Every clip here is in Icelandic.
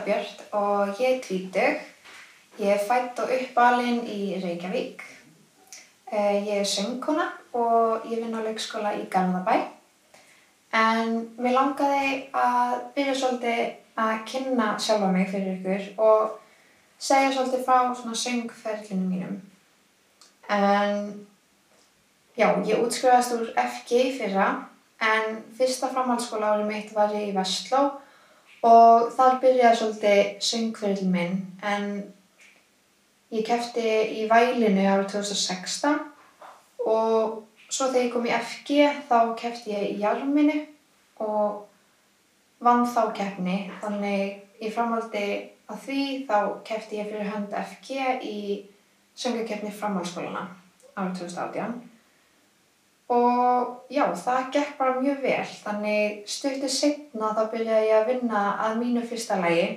Dagbjörn og ég er tvítug. Ég er fætt og uppalinn í Reykjavík. Eh, Ég er söngkona og ég vinn á leikskóla í Garðabæ. En mér langaði að byrja svolítið að kynna sjálfa mig fyrir ykkur og segja svolítið frá svona söngferlinu mínum. En já, ég útskrifaðist úr FG fyrra en fyrsta framhaldsskóla árið mitt var ég í Vestló og þar byrjaði svolítið söngferðil minn en ég kefti í Vælinu árið 2016 og svo þegar ég kom í FG þá kefti ég í Jarminu og vann þá keppni. Þannig í framhaldi af því þá kefti ég fyrir hönd FG í söngakeppni framhaldsskólana árið 2018 og já, það gekk bara mjög vel. Þannig stuttu setna þá byrjaði ég að vinna að mínu fyrsta lagi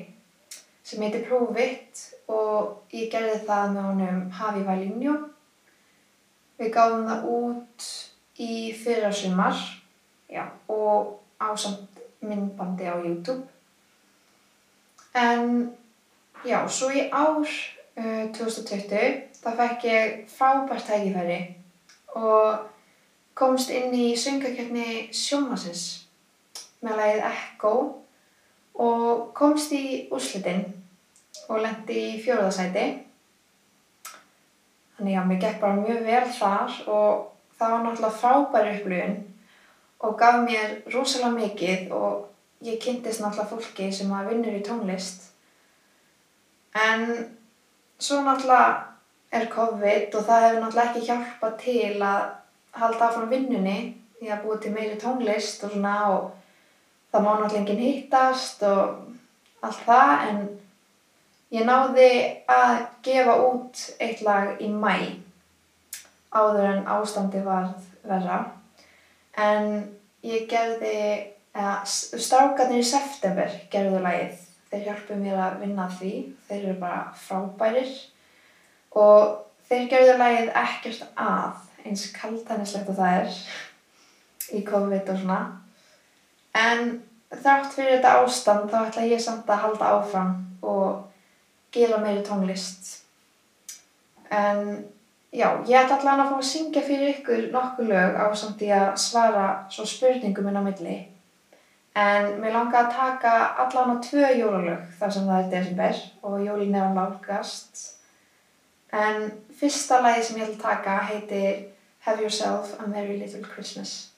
sem heitir Prove It og ég gerði það með honum Hafi Valinjó við gáðum það út í fyrra sumar já, og ásamt myndbandi á YouTube. En já, svo í ár uh, 2020 þá fekk ég frábært tækifæri og komst inn í söngakeppni sjónvarsins með lagið Echo og komst í úrslitin og lendi í fjórðasæti. Þannig að mér gekk bara mjög vel þar og það var náttúrulega frábæri upplifun og gaf mér rosalega mikið og ég kynntist náttúrulega fólki sem að vinnur í tónlist. En svo náttúrulega er COVID og það hefur náttúrulega ekki hjálpað til að halda áfram vinnunni því að búið til meiri tónlist og svona og það má náttúrulega enginn hittast og allt það en ég náði að gefa út eitt lag í mæ áður en ástandi varð verra. En ég gerði eða strákarnir í september gerðu lagið. Þeir hjálpu mér að vinna því. Þeir eru bara frábærir. Og þeir gerðu lagið ekkert að eins kaltanislegt að það er í COVID og svona. En þrátt fyrir þetta ástand þá ætla ég samt að halda áfram og gera meiri tónlist. En já, ég ætla allan að fá að syngja fyrir ykkur nokkuð lög á samt í að svara svo spurningum inn á milli. En mér langar að taka allan á tvö jólalög þar sem það er desember og jólin er að nálgast. En fyrsta lagi sem ég ætla að taka heitir Have Yourself a Merry Little Christmas.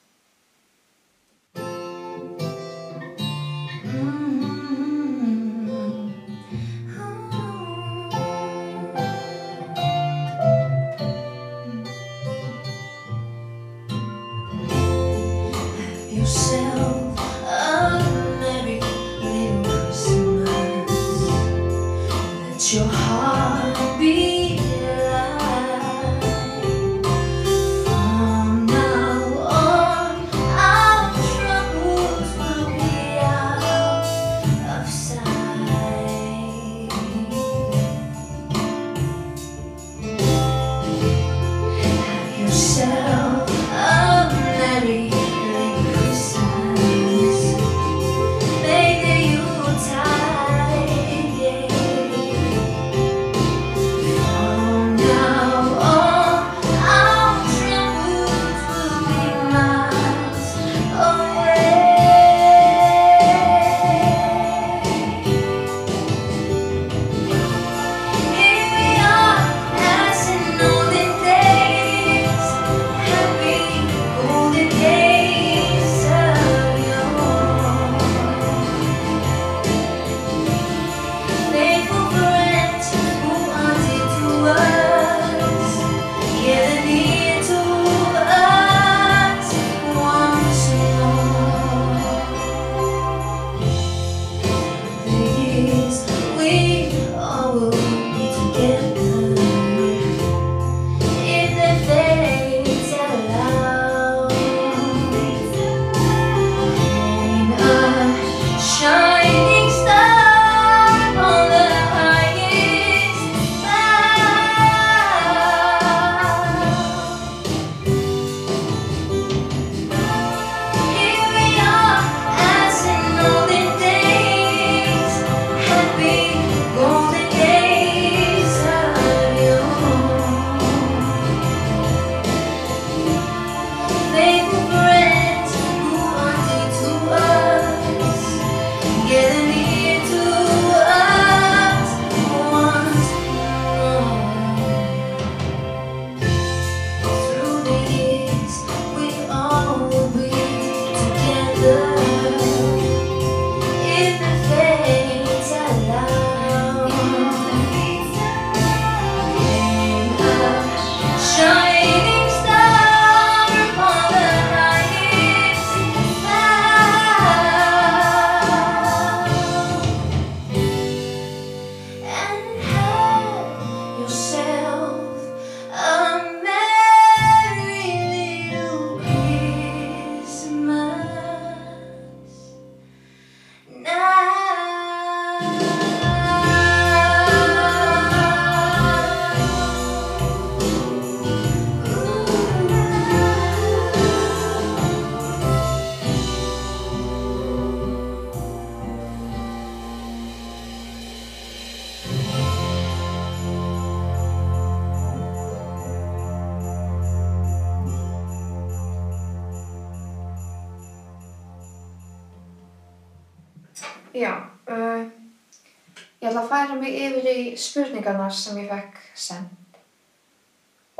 Mig yfir í spurningarnar sem ég fekk send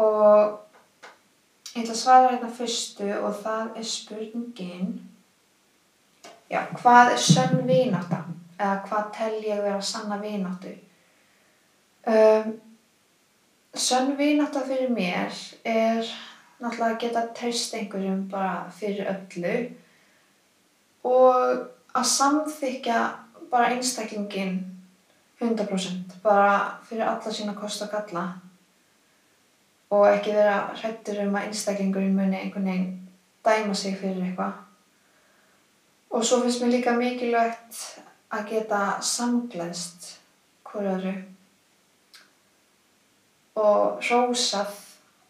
og ég ætla að svara hérna fyrstu og það er spurningin já, hvað er sönn vinátta? Eða hvað tel ég vera sanna vináttu? Um, sönn vinátta fyrir mér er náttúrulega að geta treyst einhverjum bara fyrir öllu og að samþykja bara einstaklingin 100% bara fyrir alla sína kost og galla. Og ekki vera hrættur um að einstaklingurinn muni einhvern veginn dæma sig fyrir eitthvað. Og svo finnst mér líka mikilvægt að geta samgleðst hverju öðru. Og hrósað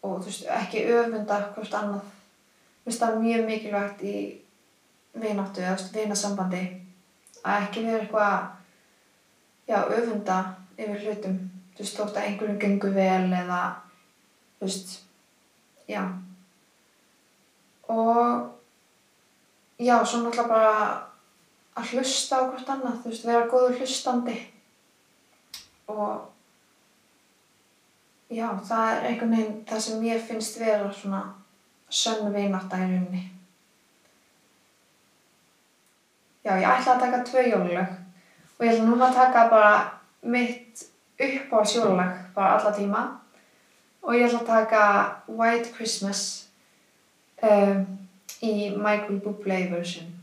og veist, ekki öfunda hvort annað. Mér finnst það mjög mikilvægt í vináttu eða vinasambandi. Að ekki vera eitthvað, já, öfunda yfir hlutum. Þú veist, þótt að einhverjum gengur vel eða, þú veist, já. Og, já, svo náttúrulega bara að hlusta á hvort annað, þú veist, vera góður hlustandi og Já, það er einhvern veginn það sem mér finnst vera svona sönn vinátta í rauninni. Já, ég ætla að taka tvö jólulög og ég ætla núna að taka bara mitt uppáhalds jólulag bara alla tíma og ég ætla að taka White Christmas um, í Michael Bublé version.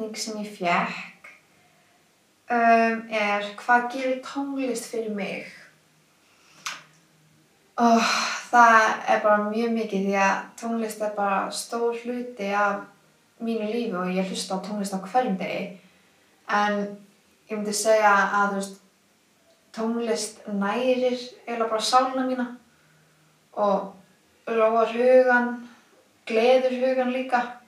Spurning sem ég fekk um, er hvað gerir tónlist fyrir mig? Oh, það er bara mjög mikið því að tónlist er bara stór hluti af mínu lífi og ég hlusta á tónlist á hverjum degi. En ég myndi segja að veist, tónlist nærir eiginlega bara sálina mína og róar hugan, gleður hugan líka.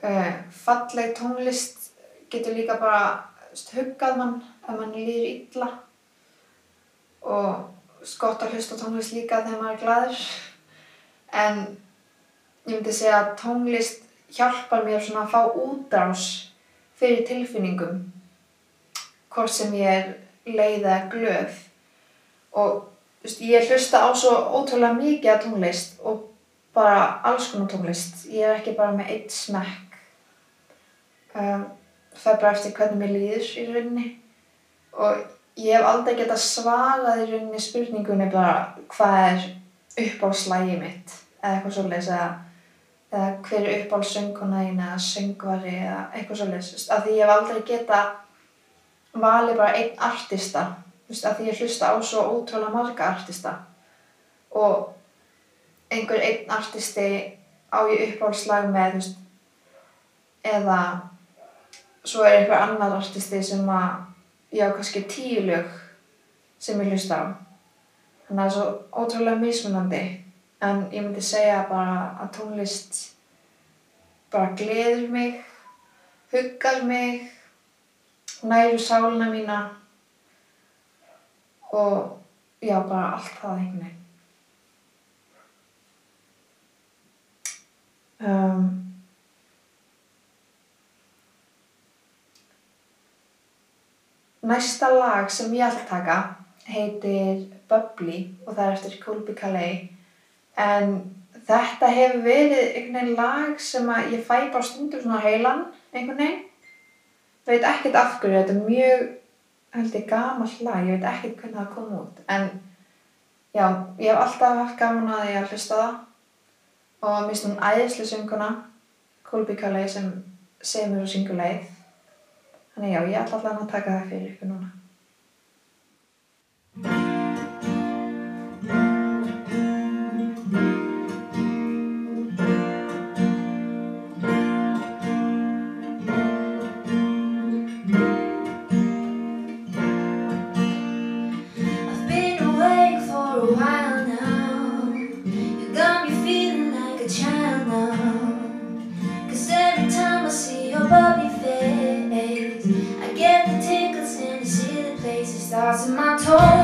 Uh, falleg tónlist getur líka bara huggað mann ef mann líður illa. Og gott að hlusta tónlist líka þegar maður er glaður. En ég myndi segja að tónlist hjálpar mér svona að fá útrás fyrir tilfinningum hvort sem ég er leið eða glöð. Og veist, ég hlusta á svo ótrúlega mikið tónlist og bara alls konar tónlist. Ég er ekki bara með eitt smekk um, það er bara eftir hvernig mér líður í rauninni. Og ég hef aldrei getað svarað í rauninni spurningunni bara hvað er uppáhaldslægi mitt? Eða eitthvað svoleiðis eða, eða hver er uppáhaldssöngkona þín? Eða söngvari? Eða eitthvað svoleiðis. Af því ég hef aldrei getað valið bara einn artista. Veist, af því ég hlusta á svo ótrúlega marga artista. Og einhver einn artisti á ég uppáhaldslag með veist, eða svo er einhver annar artisti sem að ég á kannski tíu lög sem ég hlusta á þannig að það er svo ótrúlega mismunandi en ég myndi segja bara að tónlist bara gleður mig huggar mig næru sálina mína og já, bara allt það einhvern veginn. Um, næsta lag sem ég ætla að taka heitir Bubbly og það er eftir Colby Calais. En þetta hefur verið einhvern veginn lag sem að ég fæ bara stundur svona heilan einhvern veginn. Veit ekkert af hverju, þetta er mjög held ég gamall lag, ég veit ekkert hvernig það kom út. En já, ég hef alltaf haft gaman að því að hlusta það. Og mér finnst hún æðislega sönguna Colby Calais sem semur og syngur leið þannig já, ég ætla allan að taka það fyrir ykkur núna crossing my toes.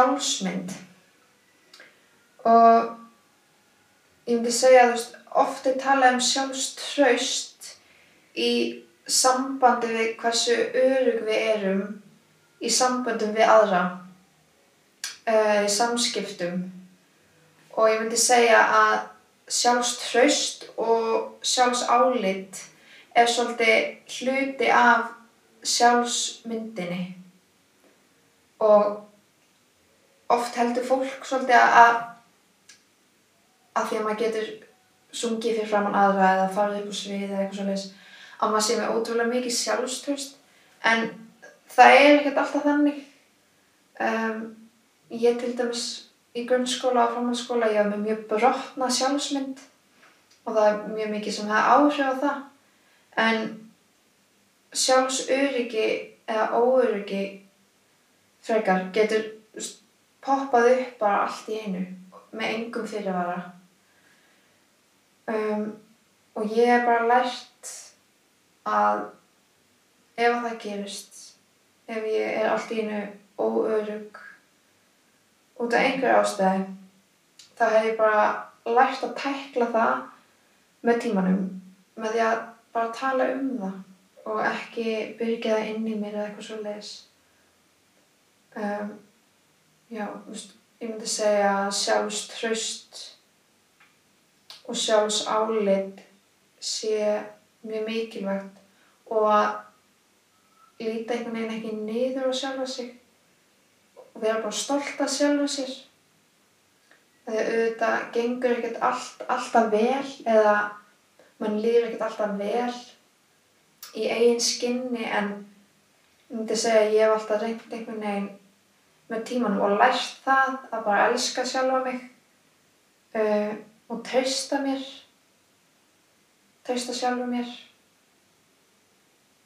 Sjálfsmynd? Og ég myndi segja að þú veist, oft er talað um sjálfstraust í sambandi við hversu örug við erum í sambandum við aðra, uh, í samskiptum. Og ég myndi segja að sjálfstraust og sjálfsálit er svolítið hluti af sjálfsmyndinni. Og oft heldur fólk svolítið að að því að maður getur sungið fyrir framann aðra eða farið upp á svið eða eitthvað svoleiðis að maður sé með ótrúlega mikið sjálfströst en það er ekkert alltaf þannig. Um, ég til dæmis í grunnskóla og framhaldsskóla ég haf með mjög brotna sjálfsmynd og það er mjög mikið sem hefur áhrif á það. En sjálfsöryggi eða óöryggi frekar getur þú veist, poppað upp bara allt í einu með engum fyrirvara. Um, og ég hef bara lært að ef að það gerist ef ég er allt í einu óörug út af einhverju ástæði þá hef ég bara lært að tækla það með tímanum með því að bara tala um það og ekki byrja það inn í mér eða eitthvað svo leiðis um, já, veist, ég myndi segja að sjálfstraust og sjálfsálit sé mjög mikilvægt og að líta einhvern veginn ekki niður á sjálfa sig og vera bara stolt af sjálfa sér. Þegar auðvitað gengur ekkert allt, alltaf vel eða mann líður ekkert alltaf vel í eigin skinni en ég myndi segja að ég hef alltaf reynt einhvern veginn með tímanum og lært það að bara elska sjálfa mig uh, og treysta mér treysta sjálfa mér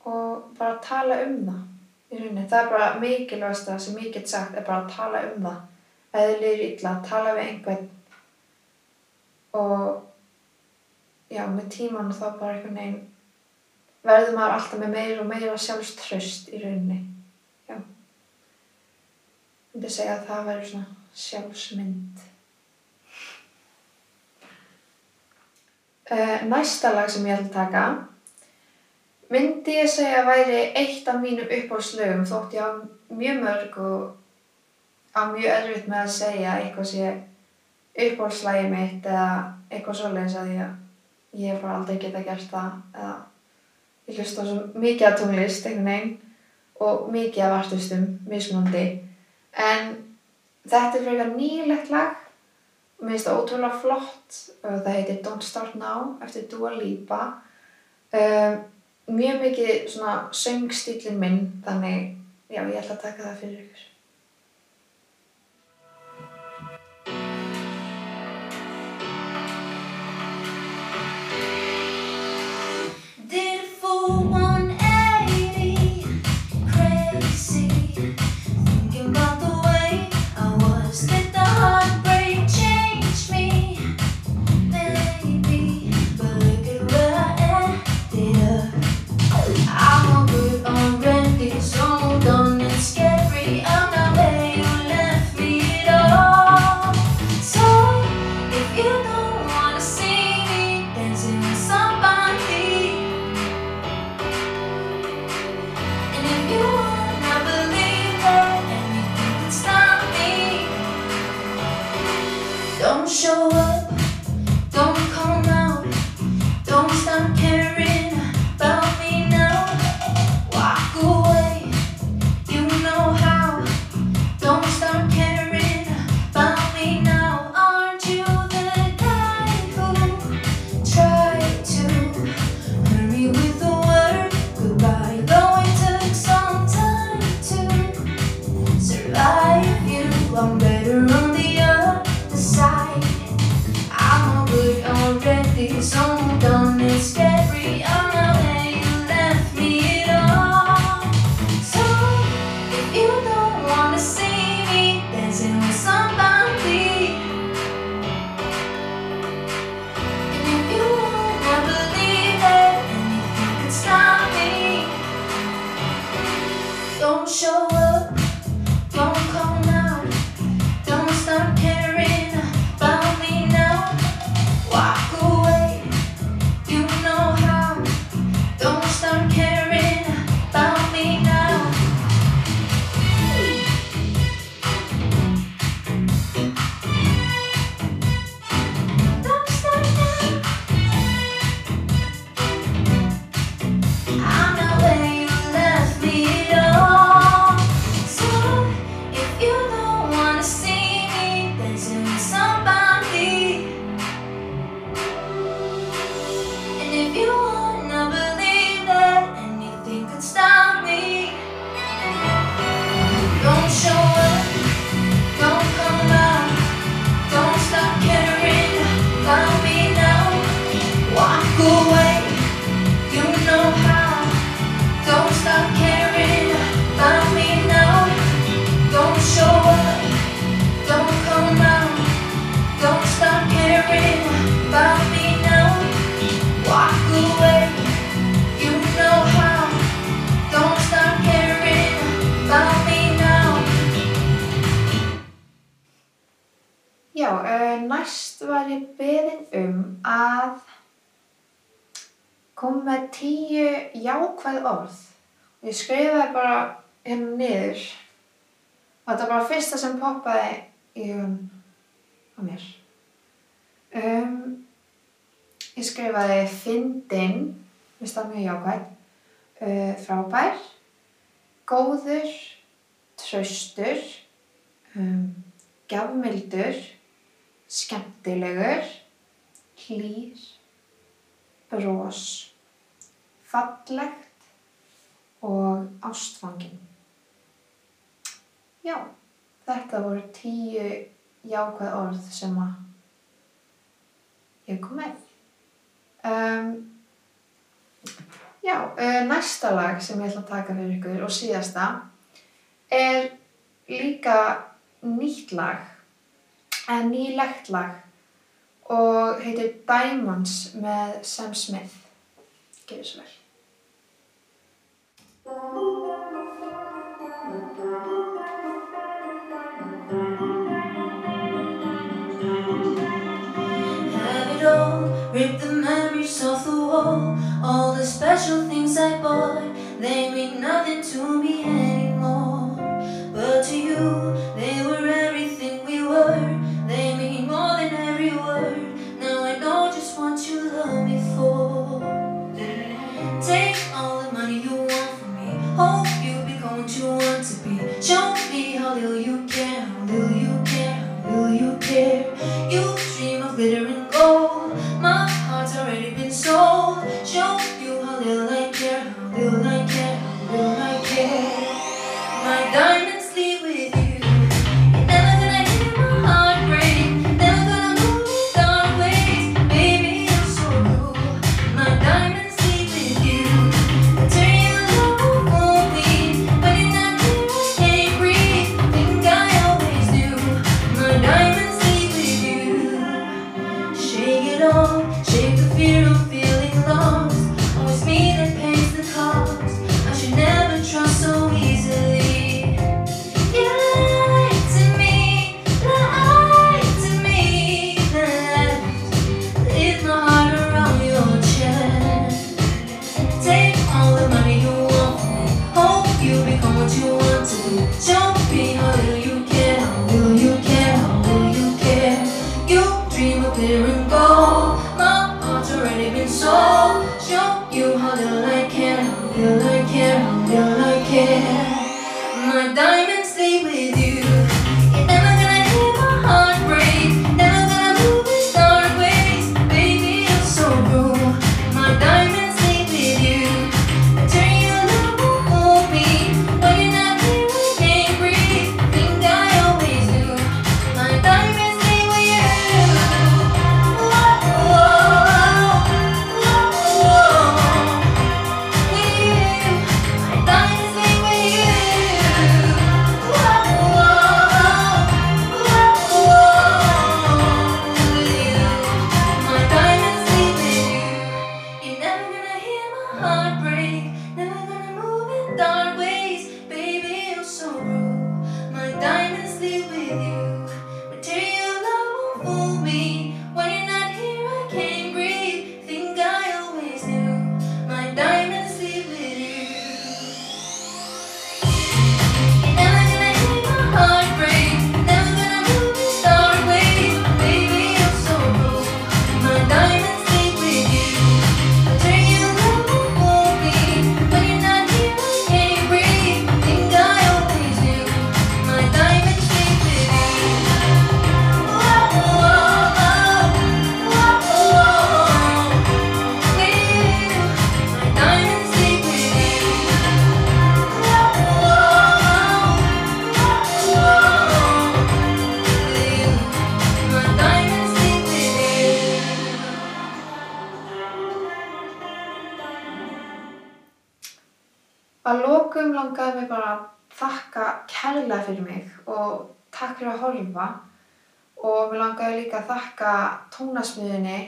og bara tala um það í rauninni. Það er bara mikilvægast það sem ég get sagt er bara að tala um það. Þið liður illa, tala við einhvern og já, með tímanum þá bara einhvern veginn verður maður alltaf með meira og meira sjálfströst í rauninni. Ég myndi segja að það verður svona sjálfsmynd. Uh, næsta lag sem ég ætla að taka myndi ég segja að væri eitt af mínum uppáhaldslögum þótt ég á mjög mörg og á mjög erfitt með að segja eitthvað sé uppáhaldslægi mitt eða eitthvað svoleiðis að ég, ég bara aldrei geta gert það eða ég hlusta svo mikið af tónlist einhvern veginn og mikið af artistum, mismunandi en þetta er frekar nýlegt lag Mér finnst það ótrúlega flott og það heitir Don't Start Now eftir Dua Lipa. Um, mjög mikið svona söngstílinn minn þannig já ég ætla að taka það fyrir ykkur. show kom með tíu jákvæð orð. Og ég skrifaði bara hérna niður. Og þetta var bara fyrsta sem poppaði í hugun á mér. Um, ég skrifaði fyndin mér stað mjög jákvæð uh, frábær góður traustur um, gafmildur skemmtilegur hlýr Rós fallegt og ástfangin. Já, þetta voru tíu jákvæð orð sem að ég kom með. Um, já, uh, næsta lag sem ég ætla að taka fyrir ykkur og síðasta er líka nýtt lag, en nýlegt lag og heitir Diamonds með Sam Smith. Gjör svo vel. Have it all, rip the memories off the wall. All the special things I bought They mean nothing to me anymore. But to you, að horfa og mér langaði líka að þakka tónasmiðunni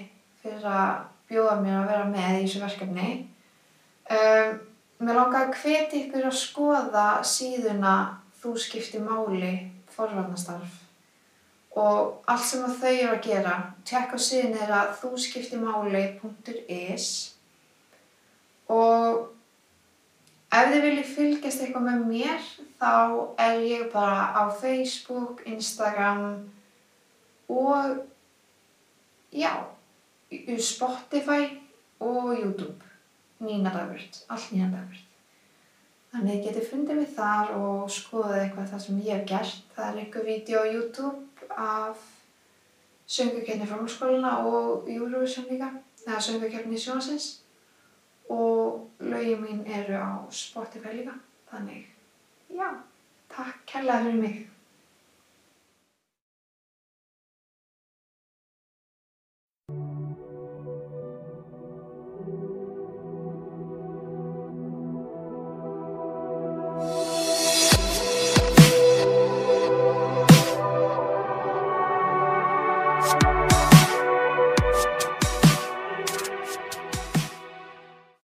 fyrir að bjóða mér að vera með í þessu verkefni. Um, mér langaði að hvetja ykkur að skoða síðuna Þú skiptir máli forvarnastarf. Og allt sem að þau eru að gera, tjekka síðan þeirra þúskiptimáli.is og ef þið viljið fylgjast eitthvað með mér þá er ég bara á Facebook, Instagram og já, Spotify og YouTube. Nína Dagbjörn, allt Nína Dagbjörn. Þannig að þið getið fundið mig þar og skoðað eitthvað það sem ég hef gert. Það er einhver vídeo á YouTube af söngukenni framhaldsskólana og Eurovision líka, eða söngukenni sjónsins og lögin mín eru á Spotify líka. Þannig, já, takk kærlega fyrir mig.